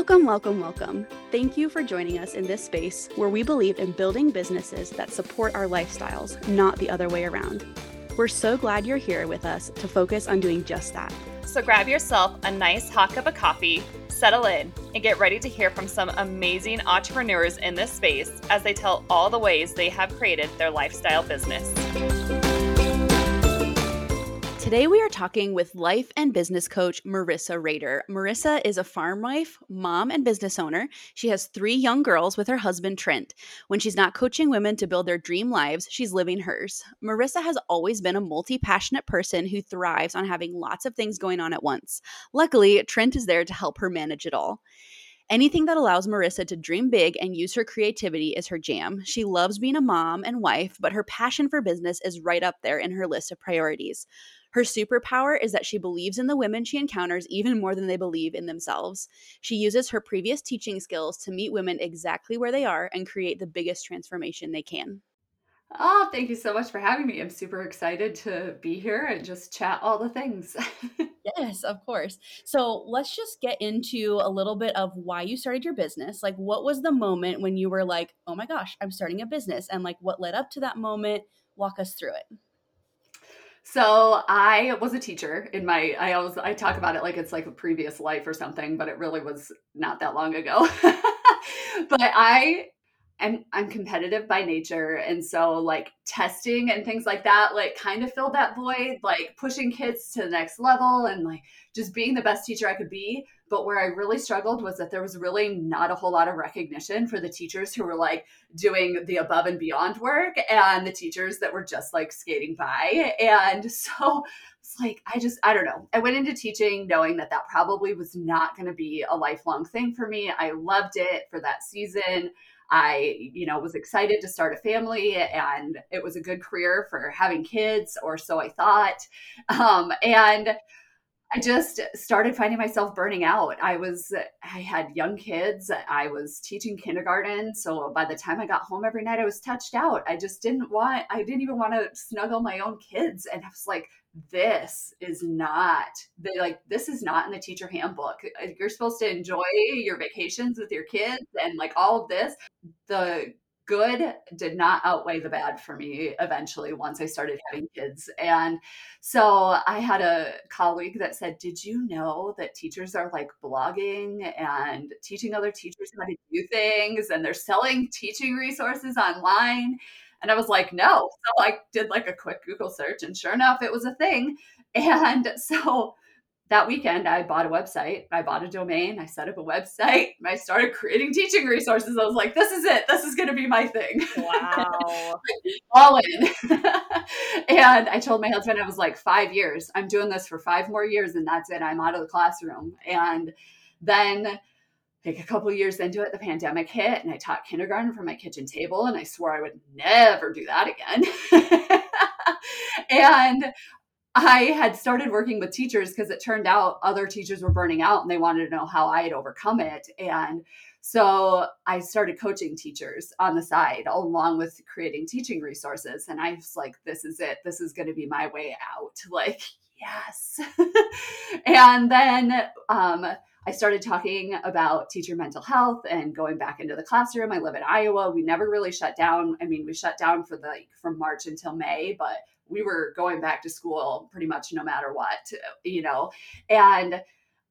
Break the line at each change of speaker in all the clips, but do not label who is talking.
Welcome, welcome, welcome. Thank you for joining us in this space where we believe in building businesses that support our lifestyles, not the other way around. We're so glad you're here with us to focus on doing just that.
So grab yourself a nice hot cup of coffee, settle in, and get ready to hear from some amazing entrepreneurs in this space as they tell all the ways they have created their lifestyle business.
Today, we are talking with life and business coach Marissa Rehder. Marissa is a farm wife, mom, and business owner. She has three young girls with her husband, Trent. When she's not coaching women to build their dream lives, she's living hers. Marissa has always been a multi passionate person who thrives on having lots of things going on at once. Luckily, Trent is there to help her manage it all. Anything that allows Marissa to dream big and use her creativity is her jam. She loves being a mom and wife, but her passion for business is right up there in her list of priorities. Her superpower is that she believes in the women she encounters even more than they believe in themselves. She uses her previous teaching skills to meet women exactly where they are and create the biggest transformation they can.
Oh, thank you so much for having me. I'm super excited to be here and just chat all the things.
yes, of course. So let's just get into a little bit of why you started your business. Like, what was the moment when you were like, oh my gosh, I'm starting a business? And like, what led up to that moment? Walk us through it.
So I was a teacher in my I always I talk about it like it's like a previous life or something, but it really was not that long ago. but I am I'm competitive by nature and so like testing and things like that like kind of filled that void, like pushing kids to the next level and like just being the best teacher I could be. But where I really struggled was that there was really not a whole lot of recognition for the teachers who were like doing the above and beyond work and the teachers that were just like skating by. And so it's like, I just, I don't know. I went into teaching knowing that that probably was not going to be a lifelong thing for me. I loved it for that season. I, you know, was excited to start a family and it was a good career for having kids, or so I thought. Um, and I just started finding myself burning out. I was, I had young kids. I was teaching kindergarten. So by the time I got home every night, I was touched out. I just didn't want, I didn't even want to snuggle my own kids. And I was like, this is not, they like, this is not in the teacher handbook. You're supposed to enjoy your vacations with your kids and like all of this. The good did not outweigh the bad for me eventually once I started having kids. And so I had a colleague that said, Did you know that teachers are like blogging and teaching other teachers how to do things and they're selling teaching resources online? And I was like, No. So I did like a quick Google search, and sure enough, it was a thing. And so that weekend I bought a website. I bought a domain. I set up a website. I started creating teaching resources. I was like, this is it. This is going to be my thing.
Wow.
All in. and I told my husband, I was like, five years. I'm doing this for five more years and that's it. I'm out of the classroom. And then like a couple years into it, the pandemic hit and I taught kindergarten from my kitchen table and I swore I would never do that again. and I had started working with teachers because it turned out other teachers were burning out and they wanted to know how I had overcome it. And so I started coaching teachers on the side along with creating teaching resources. And I was like, this is it. This is going to be my way out. Like, yes. and then, um, I started talking about teacher mental health and going back into the classroom. I live in Iowa. We never really shut down. I mean, we shut down for the like, from March until May, but we were going back to school pretty much no matter what, you know. And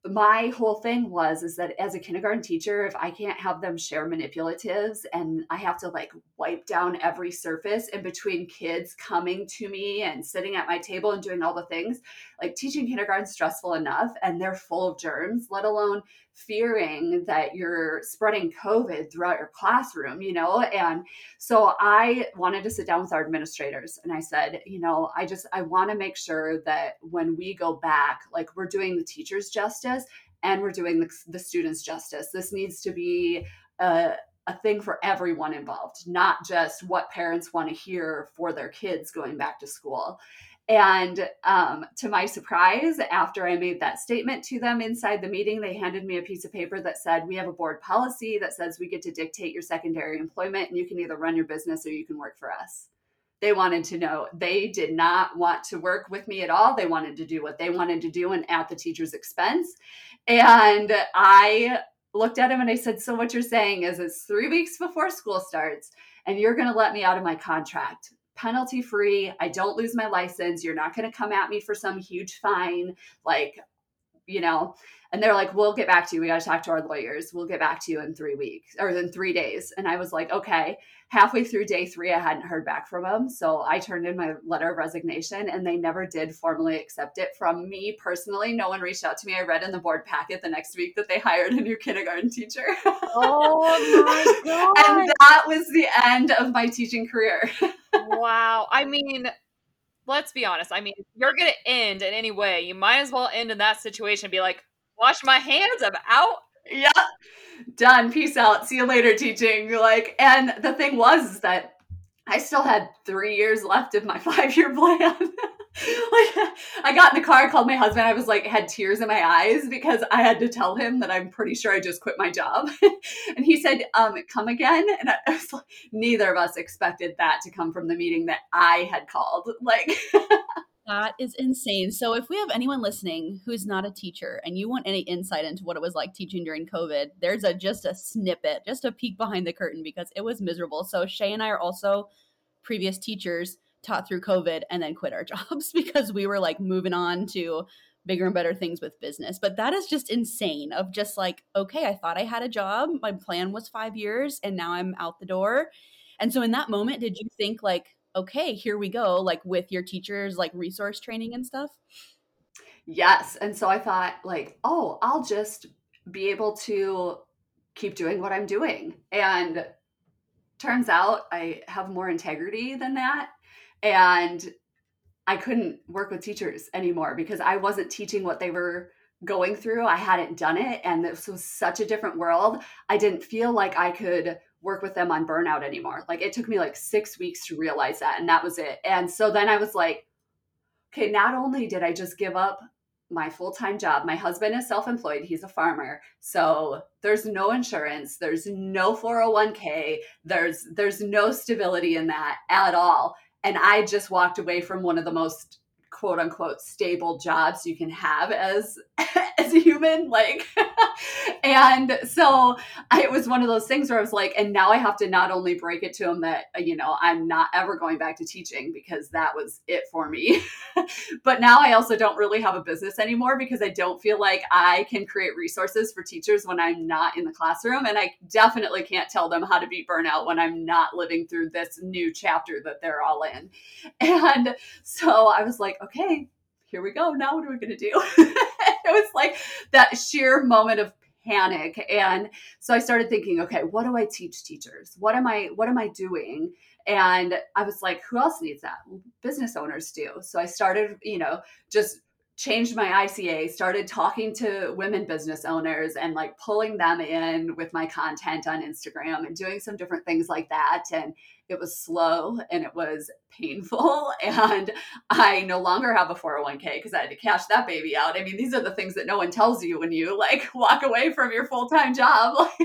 my whole thing was is that as a kindergarten teacher if i can't have them share manipulatives and i have to like wipe down every surface in between kids coming to me and sitting at my table and doing all the things like teaching kindergarten stressful enough and they're full of germs let alone fearing that you're spreading COVID throughout your classroom, you know? And so I wanted to sit down with our administrators and I said, you know, I just, I want to make sure that when we go back, like we're doing the teachers justice and we're doing the, the students justice. This needs to be a, a thing for everyone involved, not just what parents want to hear for their kids going back to school. And um, to my surprise, after I made that statement to them inside the meeting, they handed me a piece of paper that said, We have a board policy that says we get to dictate your secondary employment, and you can either run your business or you can work for us. They wanted to know. They did not want to work with me at all. They wanted to do what they wanted to do and at the teacher's expense. And I looked at him and I said, So, what you're saying is it's three weeks before school starts, and you're going to let me out of my contract penalty free. I don't lose my license. You're not going to come at me for some huge fine. Like, you know, and they're like, we'll get back to you. We got to talk to our lawyers. We'll get back to you in three weeks or in three days. And I was like, okay. Halfway through day three, I hadn't heard back from them. So I turned in my letter of resignation and they never did formally accept it from me personally. No one reached out to me. I read in the board packet the next week that they hired a new kindergarten teacher.
Oh my God.
and that was the end of my teaching career.
wow. I mean, let's be honest. I mean, you're going to end in any way. You might as well end in that situation be like, wash my hands. I'm out.
Yeah. Done. Peace out. See you later, teaching. Like, and the thing was that I still had three years left of my five year plan. I got in the car, called my husband. I was like, had tears in my eyes because I had to tell him that I'm pretty sure I just quit my job. and he said, um, come again. And I was like, neither of us expected that to come from the meeting that I had called. Like,
that is insane. So, if we have anyone listening who's not a teacher and you want any insight into what it was like teaching during COVID, there's a just a snippet, just a peek behind the curtain because it was miserable. So, Shay and I are also previous teachers taught through COVID and then quit our jobs because we were like moving on to bigger and better things with business. But that is just insane of just like, okay, I thought I had a job. My plan was 5 years and now I'm out the door. And so in that moment, did you think like okay, here we go, like with your teachers, like resource training and stuff?
Yes. And so I thought, like, oh, I'll just be able to keep doing what I'm doing. And turns out I have more integrity than that. And I couldn't work with teachers anymore because I wasn't teaching what they were going through. I hadn't done it. And this was such a different world. I didn't feel like I could work with them on burnout anymore. Like it took me like six weeks to realize that, and that was it. And so then I was like, okay, not only did I just give up my full time job, my husband is self employed, he's a farmer. So there's no insurance, there's no 401k, there's there's no stability in that at all. And I just walked away from one of the most quote unquote stable jobs you can have as as a human like and so I, it was one of those things where i was like and now i have to not only break it to him that you know i'm not ever going back to teaching because that was it for me. But now i also don't really have a business anymore because i don't feel like i can create resources for teachers when i'm not in the classroom and i definitely can't tell them how to beat burnout when i'm not living through this new chapter that they're all in. And so i was like okay, here we go. Now what are we going to do? it was like that sheer moment of panic and so i started thinking okay what do i teach teachers what am i what am i doing and i was like who else needs that business owners do so i started you know just changed my ICA, started talking to women business owners and like pulling them in with my content on Instagram and doing some different things like that. And it was slow and it was painful. And I no longer have a 401k because I had to cash that baby out. I mean, these are the things that no one tells you when you like walk away from your full time job.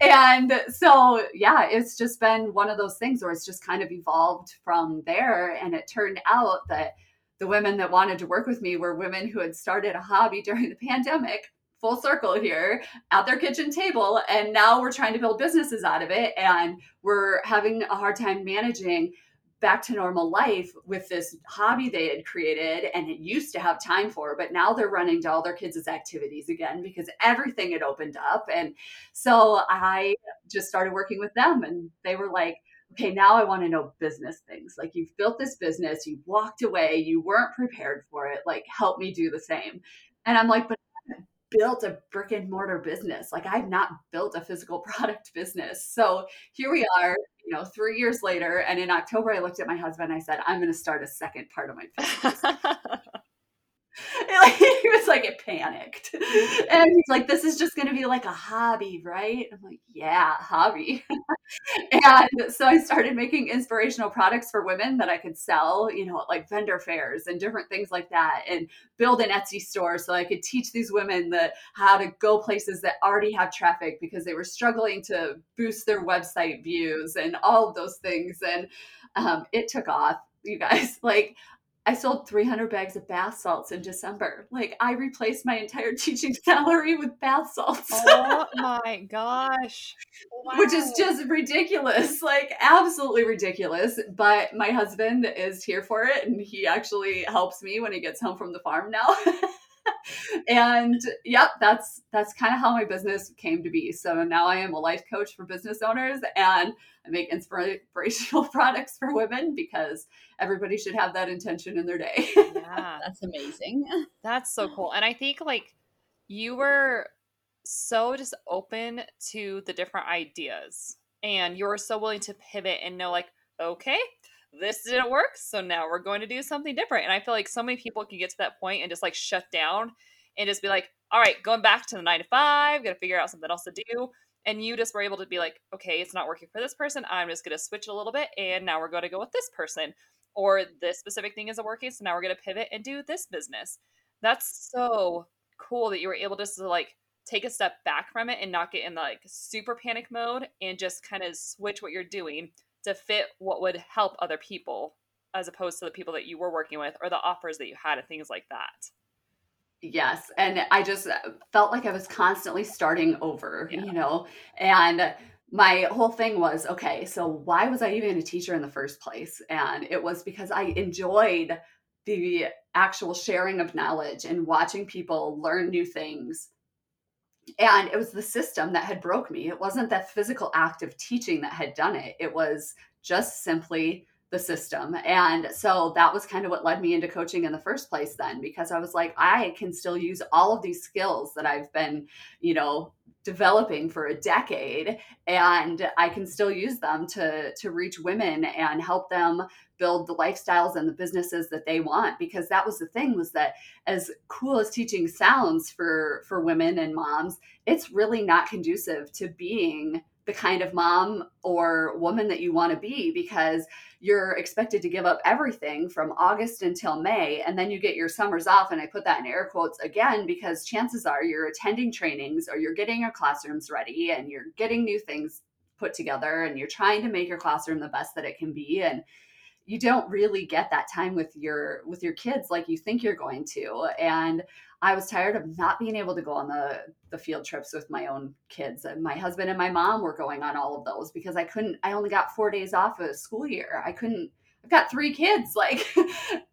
and so, yeah, it's just been one of those things where it's just kind of evolved from there. And it turned out that the women that wanted to work with me were women who had started a hobby during the pandemic full circle here at their kitchen table and now we're trying to build businesses out of it and we're having a hard time managing back to normal life with this hobby they had created and it used to have time for but now they're running to all their kids' activities again because everything had opened up and so i just started working with them and they were like okay, now I want to know business things. Like you've built this business, you walked away, you weren't prepared for it. Like help me do the same. And I'm like, but built a brick and mortar business. Like I've not built a physical product business. So here we are, you know, three years later. And in October, I looked at my husband. I said, I'm going to start a second part of my business. he was like it panicked. And he's like this is just to be like a hobby right? I'm like yeah hobby. And so i started making inspirational products for women that i could sell you know like vendor fairs and different things like that and build an etsy store so i could teach these women that how to go places that already have traffic because they were struggling to boost their website views and all of those things. And um, it took off you guys. Like I sold 300 bags of bath salts in December. Like I replaced my entire teaching salary with bath salts.
Oh my gosh.
Wow. Which is just ridiculous. Like absolutely ridiculous. But my husband is here for it and he actually helps me when he gets home from the farm now. And yep, that's that's kind of how my business came to be. So now I am a life coach for business owners and I make inspirational products for women because everybody should have that intention in their day.
yeah, that's amazing.
That's so cool. And I think like you were so just open to the different ideas and you were so willing to pivot and know like, okay, this didn't work. So now we're going to do something different. And I feel like so many people can get to that point and just like shut down and just be like, all right, going back to the nine to five, gotta figure out something else to do. And you just were able to be like, okay, it's not working for this person. I'm just gonna switch a little bit and now we're gonna go with this person. Or this specific thing isn't working. So now we're gonna pivot and do this business. That's so cool that you were able just to like take a step back from it and not get in the like super panic mode and just kind of switch what you're doing to fit what would help other people as opposed to the people that you were working with or the offers that you had and things like that.
Yes. And I just uh, felt like I was constantly starting over, yeah. you know, and my whole thing was okay, so why was I even a teacher in the first place? And it was because I enjoyed the actual sharing of knowledge and watching people learn new things. And it was the system that had broke me. It wasn't that physical act of teaching that had done it. It was just simply the system. And so that was kind of what led me into coaching in the first place then because I was like I can still use all of these skills that I've been, you know, developing for a decade and I can still use them to to reach women and help them build the lifestyles and the businesses that they want because that was the thing was that as cool as teaching sounds for for women and moms it's really not conducive to being the kind of mom or woman that you want to be because you're expected to give up everything from August until May and then you get your summers off and I put that in air quotes again because chances are you're attending trainings or you're getting your classrooms ready and you're getting new things put together and you're trying to make your classroom the best that it can be and you don't really get that time with your with your kids like you think you're going to and I was tired of not being able to go on the the field trips with my own kids. And my husband and my mom were going on all of those because I couldn't. I only got four days off a school year. I couldn't. I've got three kids, like,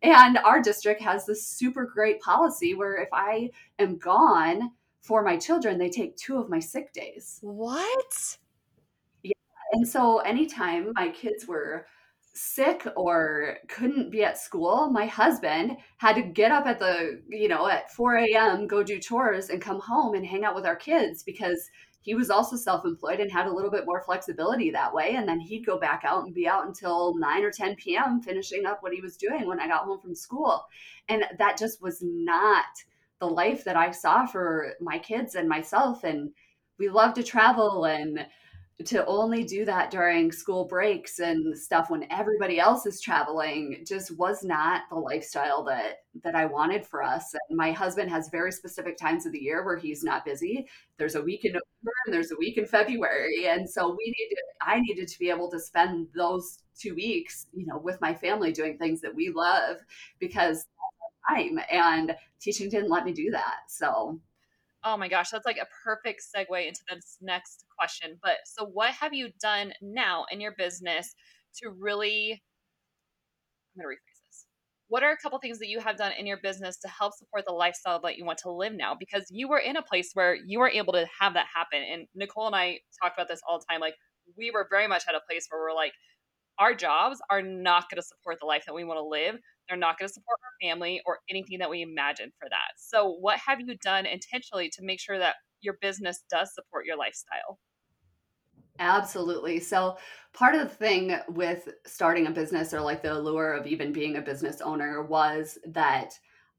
and our district has this super great policy where if I am gone for my children, they take two of my sick days.
What?
Yeah. And so anytime my kids were sick or couldn't be at school, my husband had to get up at the, you know, at 4 a.m., go do chores and come home and hang out with our kids because he was also self employed and had a little bit more flexibility that way. And then he'd go back out and be out until 9 or 10 p.m., finishing up what he was doing when I got home from school. And that just was not the life that I saw for my kids and myself. And we love to travel and to only do that during school breaks and stuff when everybody else is traveling just was not the lifestyle that that I wanted for us. And my husband has very specific times of the year where he's not busy. There's a week in November and there's a week in February. And so we needed I needed to be able to spend those two weeks, you know, with my family doing things that we love because time and teaching didn't let me do that. So
Oh my gosh, that's like a perfect segue into this next question. But so, what have you done now in your business to really? I'm going to rephrase this. What are a couple things that you have done in your business to help support the lifestyle that you want to live now? Because you were in a place where you were able to have that happen. And Nicole and I talk about this all the time. Like, we were very much at a place where we're like, our jobs are not going to support the life that we want to live. They're not going to support our family or anything that we imagine for that. So, what have you done intentionally to make sure that your business does support your lifestyle?
Absolutely. So, part of the thing with starting a business or like the allure of even being a business owner was that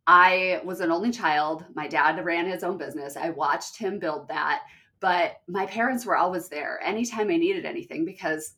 I was an only child. My dad ran his own business. I watched him build that, but my parents were always there anytime I needed anything because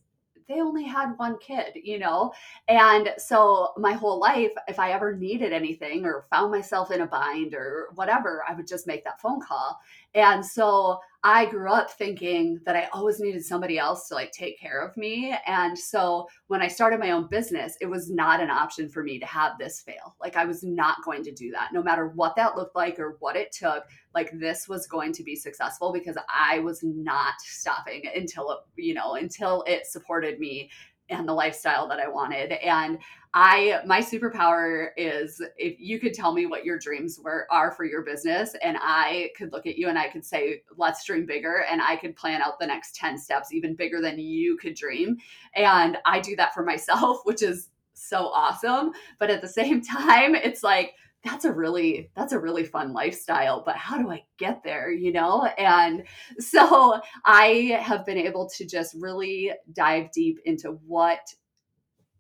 they only had one kid, you know? And so my whole life, if I ever needed anything or found myself in a bind or whatever, I would just make that phone call. And so I grew up thinking that I always needed somebody else to like take care of me. And so when I started my own business, it was not an option for me to have this fail. Like I was not going to do that, no matter what that looked like or what it took. Like this was going to be successful because I was not stopping until it, you know, until it supported me and the lifestyle that I wanted. And I my superpower is if you could tell me what your dreams were are for your business and I could look at you and I could say let's dream bigger and I could plan out the next 10 steps even bigger than you could dream and I do that for myself which is so awesome but at the same time it's like that's a really that's a really fun lifestyle but how do i get there you know and so i have been able to just really dive deep into what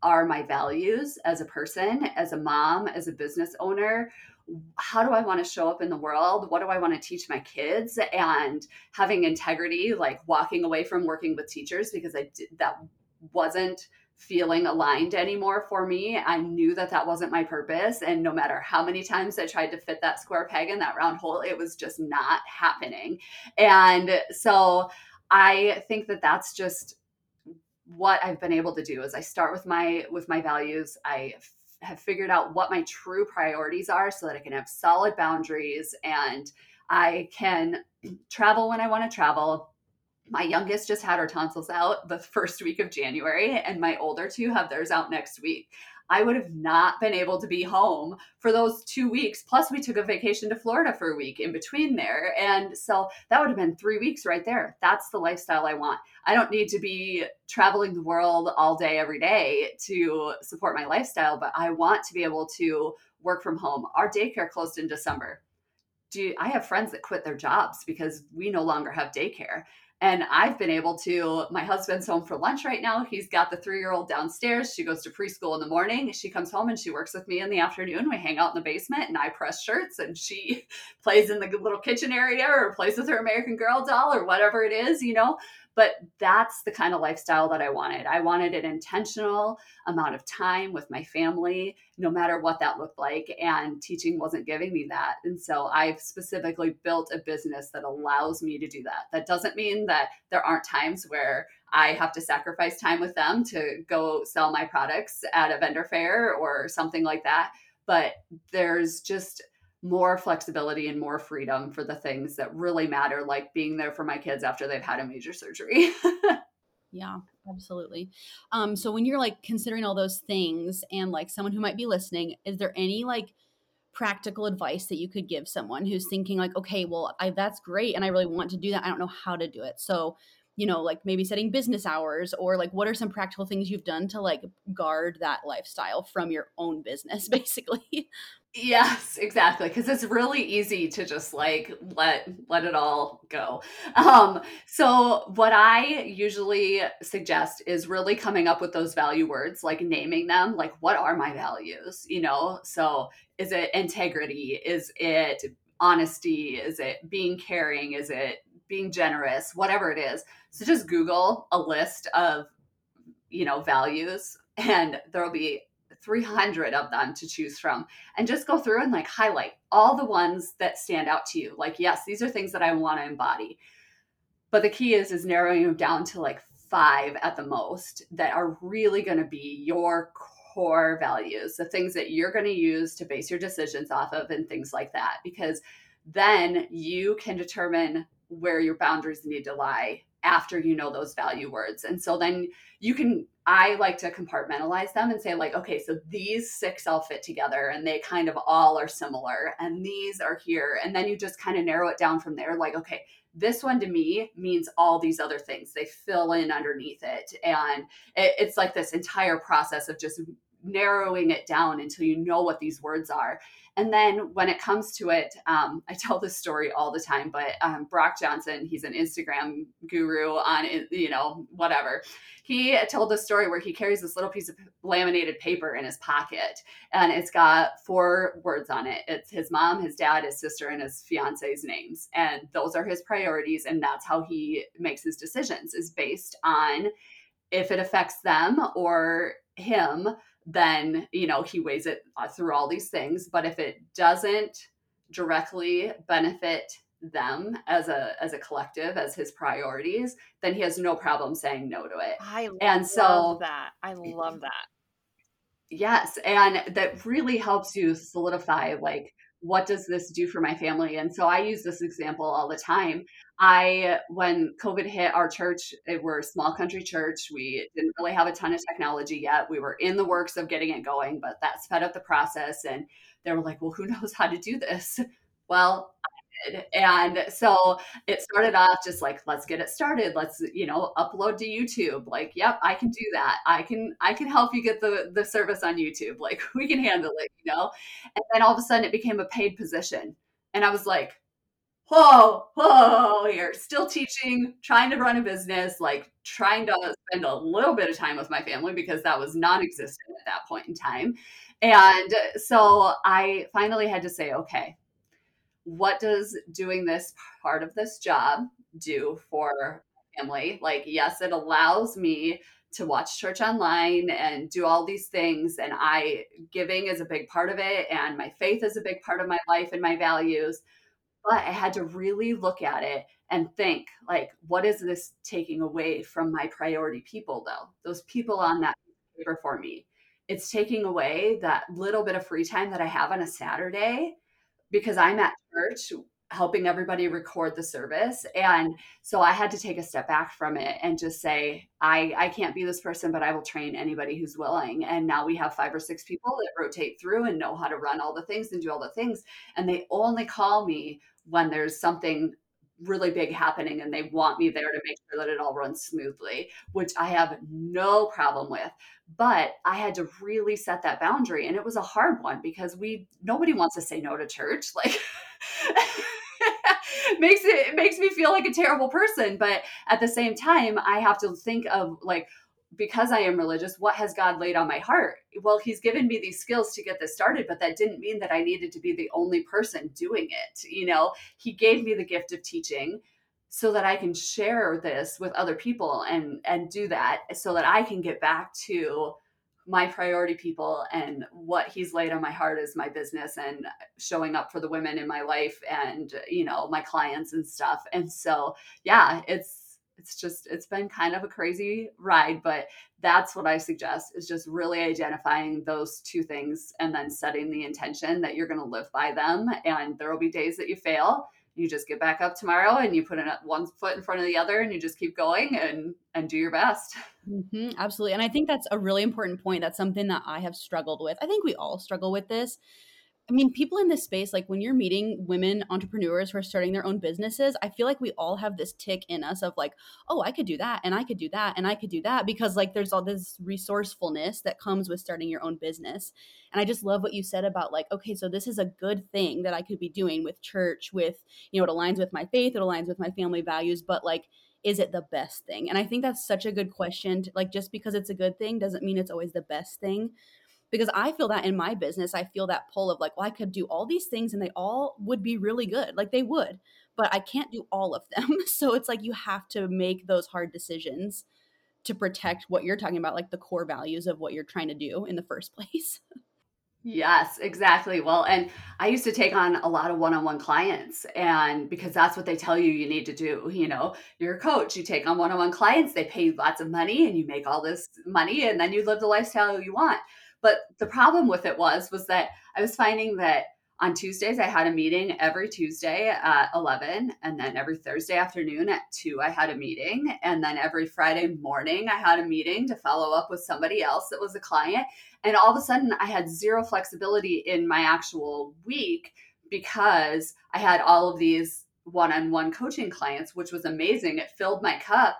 are my values as a person, as a mom, as a business owner? How do I want to show up in the world? What do I want to teach my kids? And having integrity, like walking away from working with teachers because I did, that wasn't feeling aligned anymore for me. I knew that that wasn't my purpose. And no matter how many times I tried to fit that square peg in that round hole, it was just not happening. And so I think that that's just what I've been able to do is I start with my with my values. I f- have figured out what my true priorities are so that I can have solid boundaries and I can travel when I want to travel. My youngest just had her tonsils out the first week of January, and my older two have theirs out next week. I would have not been able to be home for those two weeks. Plus, we took a vacation to Florida for a week in between there. And so that would have been three weeks right there. That's the lifestyle I want. I don't need to be traveling the world all day, every day to support my lifestyle, but I want to be able to work from home. Our daycare closed in December. Do I have friends that quit their jobs because we no longer have daycare? And I've been able to, my husband's home for lunch right now. He's got the three year old downstairs. She goes to preschool in the morning. She comes home and she works with me in the afternoon. We hang out in the basement and I press shirts and she plays in the little kitchen area or plays with her American Girl doll or whatever it is, you know. But that's the kind of lifestyle that I wanted. I wanted an intentional amount of time with my family, no matter what that looked like. And teaching wasn't giving me that. And so I've specifically built a business that allows me to do that. That doesn't mean that there aren't times where I have to sacrifice time with them to go sell my products at a vendor fair or something like that. But there's just more flexibility and more freedom for the things that really matter, like being there for my kids after they've had a major surgery.
yeah, absolutely. Um, so when you're like considering all those things and like someone who might be listening, is there any like practical advice that you could give someone who's thinking like, okay, well, I, that's great and I really want to do that. I don't know how to do it. So you know like maybe setting business hours or like what are some practical things you've done to like guard that lifestyle from your own business basically
yes exactly because it's really easy to just like let let it all go. Um so what i usually suggest is really coming up with those value words like naming them like what are my values? you know? So is it integrity? Is it honesty? Is it being caring? Is it being generous? Whatever it is. So just Google a list of, you know, values and there'll be 300 of them to choose from and just go through and like highlight all the ones that stand out to you. Like, yes, these are things that I want to embody. But the key is is narrowing them down to like five at the most that are really going to be your core values, the things that you're going to use to base your decisions off of and things like that because then you can determine where your boundaries need to lie after you know those value words. And so then you can, I like to compartmentalize them and say, like, okay, so these six all fit together and they kind of all are similar, and these are here. And then you just kind of narrow it down from there, like, okay, this one to me means all these other things. They fill in underneath it. And it, it's like this entire process of just narrowing it down until you know what these words are. And then when it comes to it, um, I tell this story all the time, but um, Brock Johnson, he's an Instagram guru on, you know, whatever. He told this story where he carries this little piece of laminated paper in his pocket and it's got four words on it. It's his mom, his dad, his sister, and his fiance's names. And those are his priorities. And that's how he makes his decisions is based on if it affects them or him then you know he weighs it uh, through all these things but if it doesn't directly benefit them as a as a collective as his priorities, then he has no problem saying no to it.
I
and
love
so
that. I love that.
Yes, and that really helps you solidify like what does this do for my family? And so I use this example all the time. I when COVID hit our church, it, we're a small country church. We didn't really have a ton of technology yet. We were in the works of getting it going, but that sped up the process and they were like, "Well, who knows how to do this?" Well, did. And so it started off just like, let's get it started. Let's, you know, upload to YouTube. Like, yep, I can do that. I can, I can help you get the the service on YouTube. Like we can handle it, you know? And then all of a sudden it became a paid position. And I was like, whoa, whoa, you're still teaching, trying to run a business, like trying to spend a little bit of time with my family because that was non existent at that point in time. And so I finally had to say, okay, what does doing this part of this job do for family? Like, yes, it allows me to watch church online and do all these things and i giving is a big part of it and my faith is a big part of my life and my values but i had to really look at it and think like what is this taking away from my priority people though those people on that paper for me it's taking away that little bit of free time that i have on a saturday because I'm at church helping everybody record the service. And so i had to take a step back from it and just say i i can't be this person but i will train anybody who's willing. And now we have five or six people that rotate through and know how to run all the things and do all the things. And they only call me when there's something really big happening and they want me there to make sure that it all runs smoothly which i have no problem with. But i had to really set that boundary and it was a hard one because we nobody wants to say no to church like makes it, it makes me feel like a terrible person. But at the same time i have to think of like because I am religious, what has God laid on my heart? Well, He's given me these skills to get this started, but that didn't mean that I needed to be the only person doing it. You know, He gave me the gift of teaching so that I can share this with other people and and do that so that I can get back to my priority people and what he's laid on my heart is my business and showing up for the women in my life and you know my clients and stuff and so yeah it's it's just it's been kind of a crazy ride but that's what i suggest is just really identifying those two things and then setting the intention that you're going to live by them and there will be days that you fail. You just get back up tomorrow and you put in one foot in front of the other and you just keep going and and do your best.
Mm-hmm, absolutely and i think that's a really important point that's something that i have struggled with. I think we all struggle with this I mean, people in this space, like when you're meeting women entrepreneurs who are starting their own businesses, I feel like we all have this tick in us of like, oh, I could do that and I could do that and I could do that because like there's all this resourcefulness that comes with starting your own business. And I just love what you said about like, okay, so this is a good thing that I could be doing with church, with, you know, it aligns with my faith, it aligns with my family values, but like, is it the best thing? And I think that's such a good question. To, like, just because it's a good thing doesn't mean it's always the best thing because I feel that in my business, I feel that pull of like, well, I could do all these things and they all would be really good. Like they would, but I can't do all of them. So it's like you have to make those hard decisions to protect what you're talking about, like the core values of what you're trying to do in the first place.
Yes, exactly. Well, and I used to take on a lot of one-on-one clients and because that's what they tell you you need to do, you know, you're a coach, you take on one-on-one clients, they pay you lots of money and you make all this money and then you live the lifestyle you want. But the problem with it was was that I was finding that on Tuesdays I had a meeting every Tuesday at 11 and then every Thursday afternoon at 2 I had a meeting. And then every Friday morning I had a meeting to follow up with somebody else that was a client. And all of a sudden I had zero flexibility in my actual week because I had all of these one-on-one coaching clients which was amazing. It filled my cup.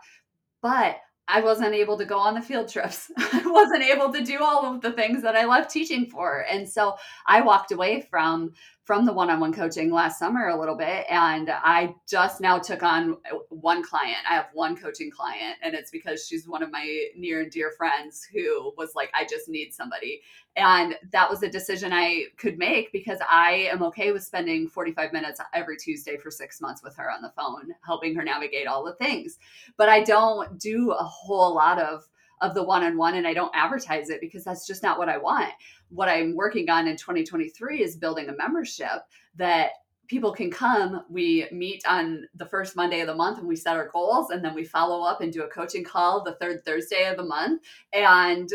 But I wasn't able to go on the field trips. I wasn't able to do all of the things that I love teaching for. And so I walked away from from the one-on-one coaching last summer a little bit and I just now took on one client. I have one coaching client and it's because she's one of my near and dear friends who was like I just need somebody. And that was a decision I could make because I am okay with spending 45 minutes every Tuesday for 6 months with her on the phone helping her navigate all the things. But I don't do a whole lot of of the one-on-one and I don't advertise it because that's just not what I want. What I'm working on in 2023 is building a membership that people can come. We meet on the first Monday of the month and we set our goals, and then we follow up and do a coaching call the third Thursday of the month. And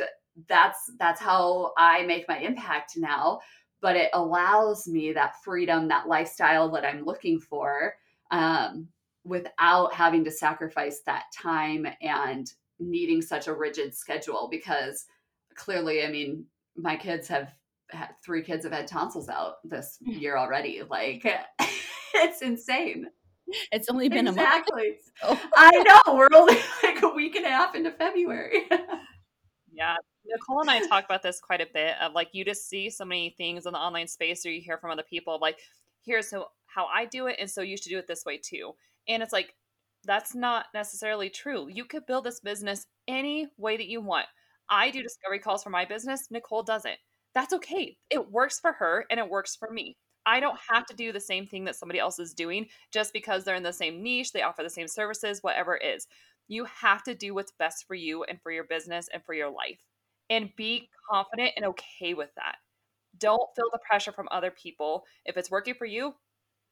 that's that's how I make my impact now. But it allows me that freedom, that lifestyle that I'm looking for, um, without having to sacrifice that time and needing such a rigid schedule. Because clearly, I mean, my kids have had, three kids have had tonsils out this year already. Like it's insane.
It's only been
exactly. a month. Oh. I know. We're only like a week and a half into February.
yeah. Nicole and I talk about this quite a bit of like you just see so many things in the online space or you hear from other people like here's how, how I do it and so you should do it this way too. And it's like that's not necessarily true. You could build this business any way that you want. I do discovery calls for my business, Nicole doesn't that's okay. It works for her and it works for me. I don't have to do the same thing that somebody else is doing just because they're in the same niche, they offer the same services, whatever it is. You have to do what's best for you and for your business and for your life. And be confident and okay with that. Don't feel the pressure from other people. If it's working for you,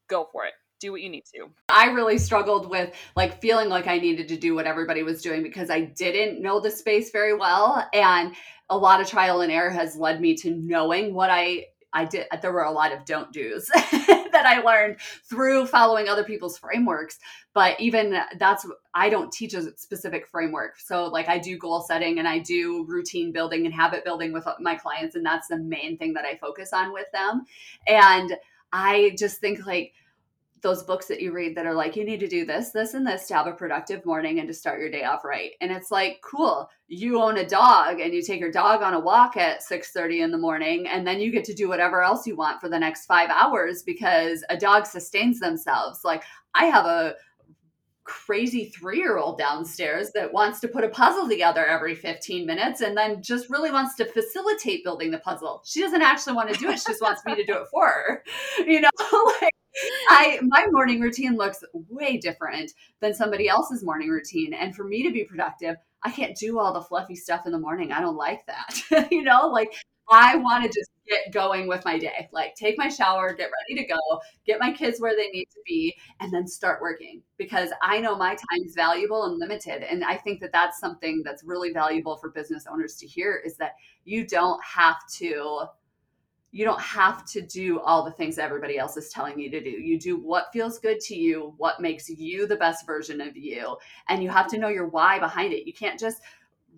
go for it do what you need to.
I really struggled with like feeling like I needed to do what everybody was doing because I didn't know the space very well. And a lot of trial and error has led me to knowing what I I did there were a lot of don't do's that I learned through following other people's frameworks. But even that's I don't teach a specific framework. So like I do goal setting and I do routine building and habit building with my clients and that's the main thing that I focus on with them. And I just think like those books that you read that are like, you need to do this, this, and this to have a productive morning and to start your day off right. And it's like, cool, you own a dog and you take your dog on a walk at 6 30 in the morning, and then you get to do whatever else you want for the next five hours because a dog sustains themselves. Like I have a crazy three year old downstairs that wants to put a puzzle together every 15 minutes and then just really wants to facilitate building the puzzle. She doesn't actually want to do it, she just wants me to do it for her. You know, like I my morning routine looks way different than somebody else's morning routine. And for me to be productive, I can't do all the fluffy stuff in the morning. I don't like that. you know, like I want to just get going with my day. Like take my shower, get ready to go, get my kids where they need to be, and then start working because I know my time is valuable and limited. And I think that that's something that's really valuable for business owners to hear is that you don't have to you don't have to do all the things everybody else is telling you to do. You do what feels good to you, what makes you the best version of you, and you have to know your why behind it. You can't just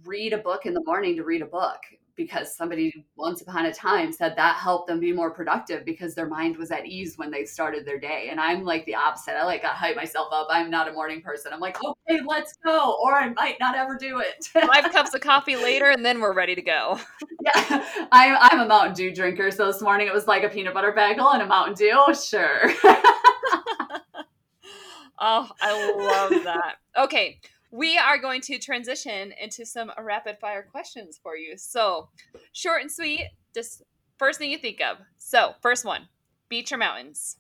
read a book in the morning to read a book because somebody once upon a time said that helped them be more productive because their mind was at ease when they started their day. And I'm like the opposite. I like got hype myself up. I'm not a morning person. I'm like, okay, let's go. Or I might not ever do it.
Five cups of coffee later, and then we're ready to go.
yeah, I'm, I'm a Mountain Dew drinker. So this morning it was like a peanut butter bagel and a Mountain Dew. Oh, sure.
oh, I love that. Okay we are going to transition into some rapid fire questions for you. So, short and sweet, just first thing you think of. So, first one beach or mountains?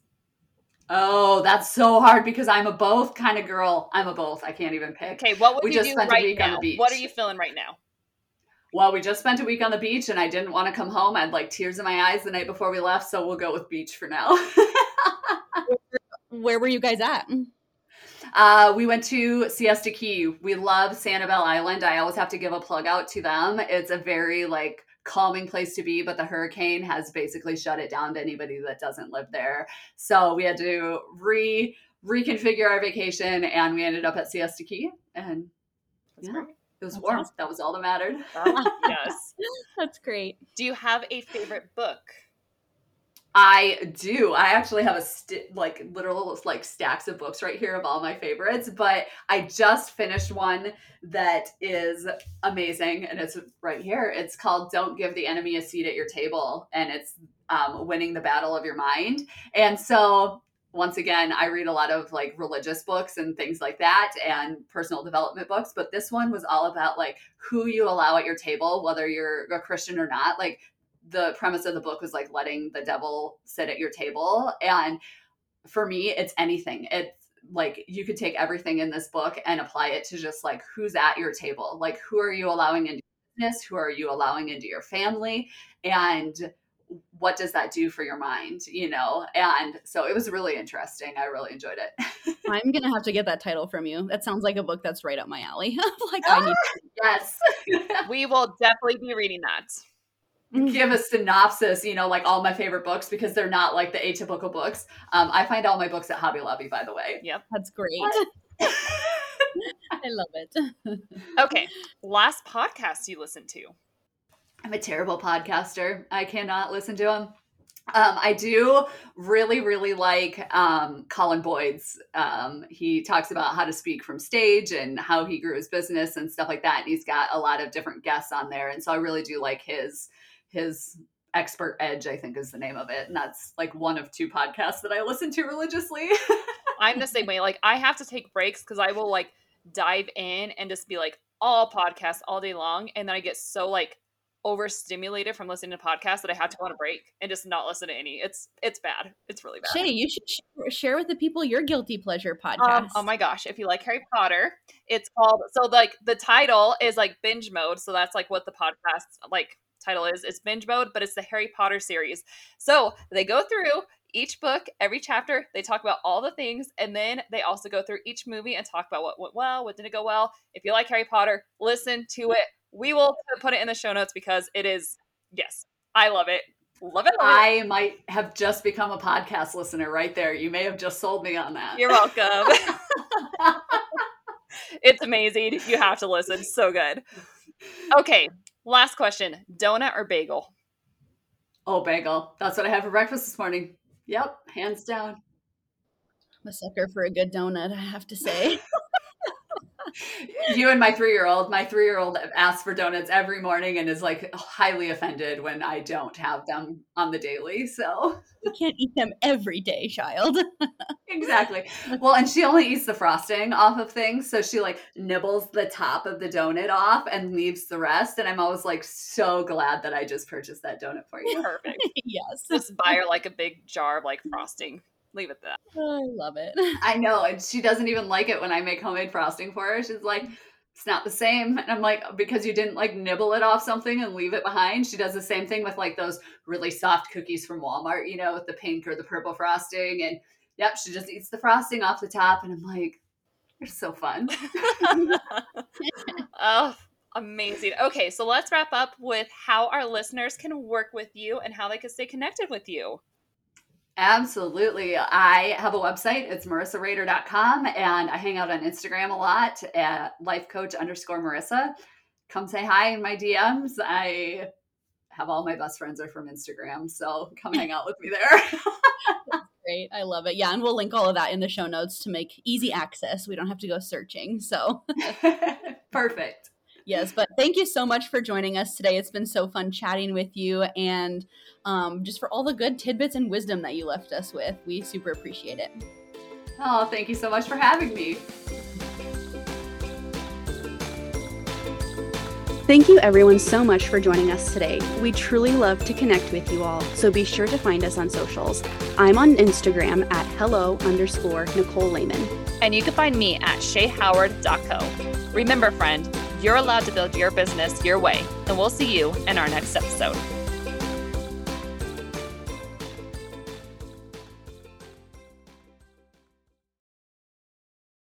Oh, that's so hard because I'm a both kind of girl. I'm a both. I can't even pick.
Okay, what would we you just do spent right a week now? on the beach. What are you feeling right now?
Well, we just spent a week on the beach and I didn't want to come home. I had like tears in my eyes the night before we left, so we'll go with beach for now.
Where were you guys at?
Uh, we went to Siesta Key. We love Sanibel Island. I always have to give a plug out to them. It's a very like calming place to be, but the hurricane has basically shut it down to anybody that doesn't live there. So we had to re reconfigure our vacation and we ended up at Siesta Key and yeah, it was That's warm. Awesome. That was all that mattered.
yes.
That's great.
Do you have a favorite book?
I do. I actually have a st- like literal like stacks of books right here of all my favorites, but I just finished one that is amazing and it's right here. It's called Don't Give the Enemy a Seat at Your Table and it's um, winning the battle of your mind. And so once again, I read a lot of like religious books and things like that and personal development books, but this one was all about like who you allow at your table, whether you're a Christian or not. Like the premise of the book was like letting the devil sit at your table. And for me, it's anything. It's like you could take everything in this book and apply it to just like who's at your table. Like who are you allowing into business? Who are you allowing into your family? And what does that do for your mind you know and so it was really interesting i really enjoyed it
i'm gonna have to get that title from you that sounds like a book that's right up my alley like i need ah,
yes
we will definitely be reading that
give a synopsis you know like all my favorite books because they're not like the atypical books um, i find all my books at hobby lobby by the way
yep
that's great i love it
okay last podcast you listened to
I'm a terrible podcaster. I cannot listen to them. Um, I do really, really like um, Colin Boyd's. Um, he talks about how to speak from stage and how he grew his business and stuff like that. And he's got a lot of different guests on there, and so I really do like his his expert edge. I think is the name of it, and that's like one of two podcasts that I listen to religiously.
I'm the same way. Like I have to take breaks because I will like dive in and just be like all podcasts all day long, and then I get so like overstimulated from listening to podcasts that I have to go on a break and just not listen to any. It's it's bad. It's really bad.
Shay, you should share with the people your guilty pleasure podcast. Um,
oh my gosh, if you like Harry Potter, it's called so like the title is like binge mode. So that's like what the podcast like title is. It's binge mode, but it's the Harry Potter series. So they go through each book, every chapter, they talk about all the things, and then they also go through each movie and talk about what went well, what didn't go well. If you like Harry Potter, listen to it we will put it in the show notes because it is yes, I love it. Love it. Love
I
it.
might have just become a podcast listener right there. You may have just sold me on that.
You're welcome. it's amazing. You have to listen. So good. Okay, last question: donut or bagel?
Oh, bagel. That's what I had for breakfast this morning. Yep, hands down.
I'm a sucker for a good donut, I have to say.
you and my three year old. My three year old asks for donuts every morning and is like highly offended when I don't have them on the daily. So
you can't eat them every day, child.
exactly. Well, and she only eats the frosting off of things. So she like nibbles the top of the donut off and leaves the rest. And I'm always like so glad that I just purchased that donut for you.
Perfect.
yes.
Just buy her like a big jar of like frosting leave it that.
Oh, I love it.
I know. And she doesn't even like it when I make homemade frosting for her. She's like, it's not the same. And I'm like, because you didn't like nibble it off something and leave it behind. She does the same thing with like those really soft cookies from Walmart, you know, with the pink or the purple frosting. And yep, she just eats the frosting off the top. And I'm like, you're so fun.
oh, amazing. Okay, so let's wrap up with how our listeners can work with you and how they can stay connected with you.
Absolutely. I have a website. It's marissarehder.com and I hang out on Instagram a lot at lifecoach underscore Marissa. Come say hi in my DMs. I have all my best friends are from Instagram. So come hang out with me there.
great. I love it. Yeah. And we'll link all of that in the show notes to make easy access. We don't have to go searching. So
perfect.
Yes, but thank you so much for joining us today. It's been so fun chatting with you and um, just for all the good tidbits and wisdom that you left us with. We super appreciate it.
Oh, thank you so much for having me.
Thank you, everyone, so much for joining us today. We truly love to connect with you all, so be sure to find us on socials. I'm on Instagram at hello underscore Nicole Lehman.
And you can find me at shayhoward.co. Remember, friend, you're allowed to build your business your way, and we'll see you in our next episode.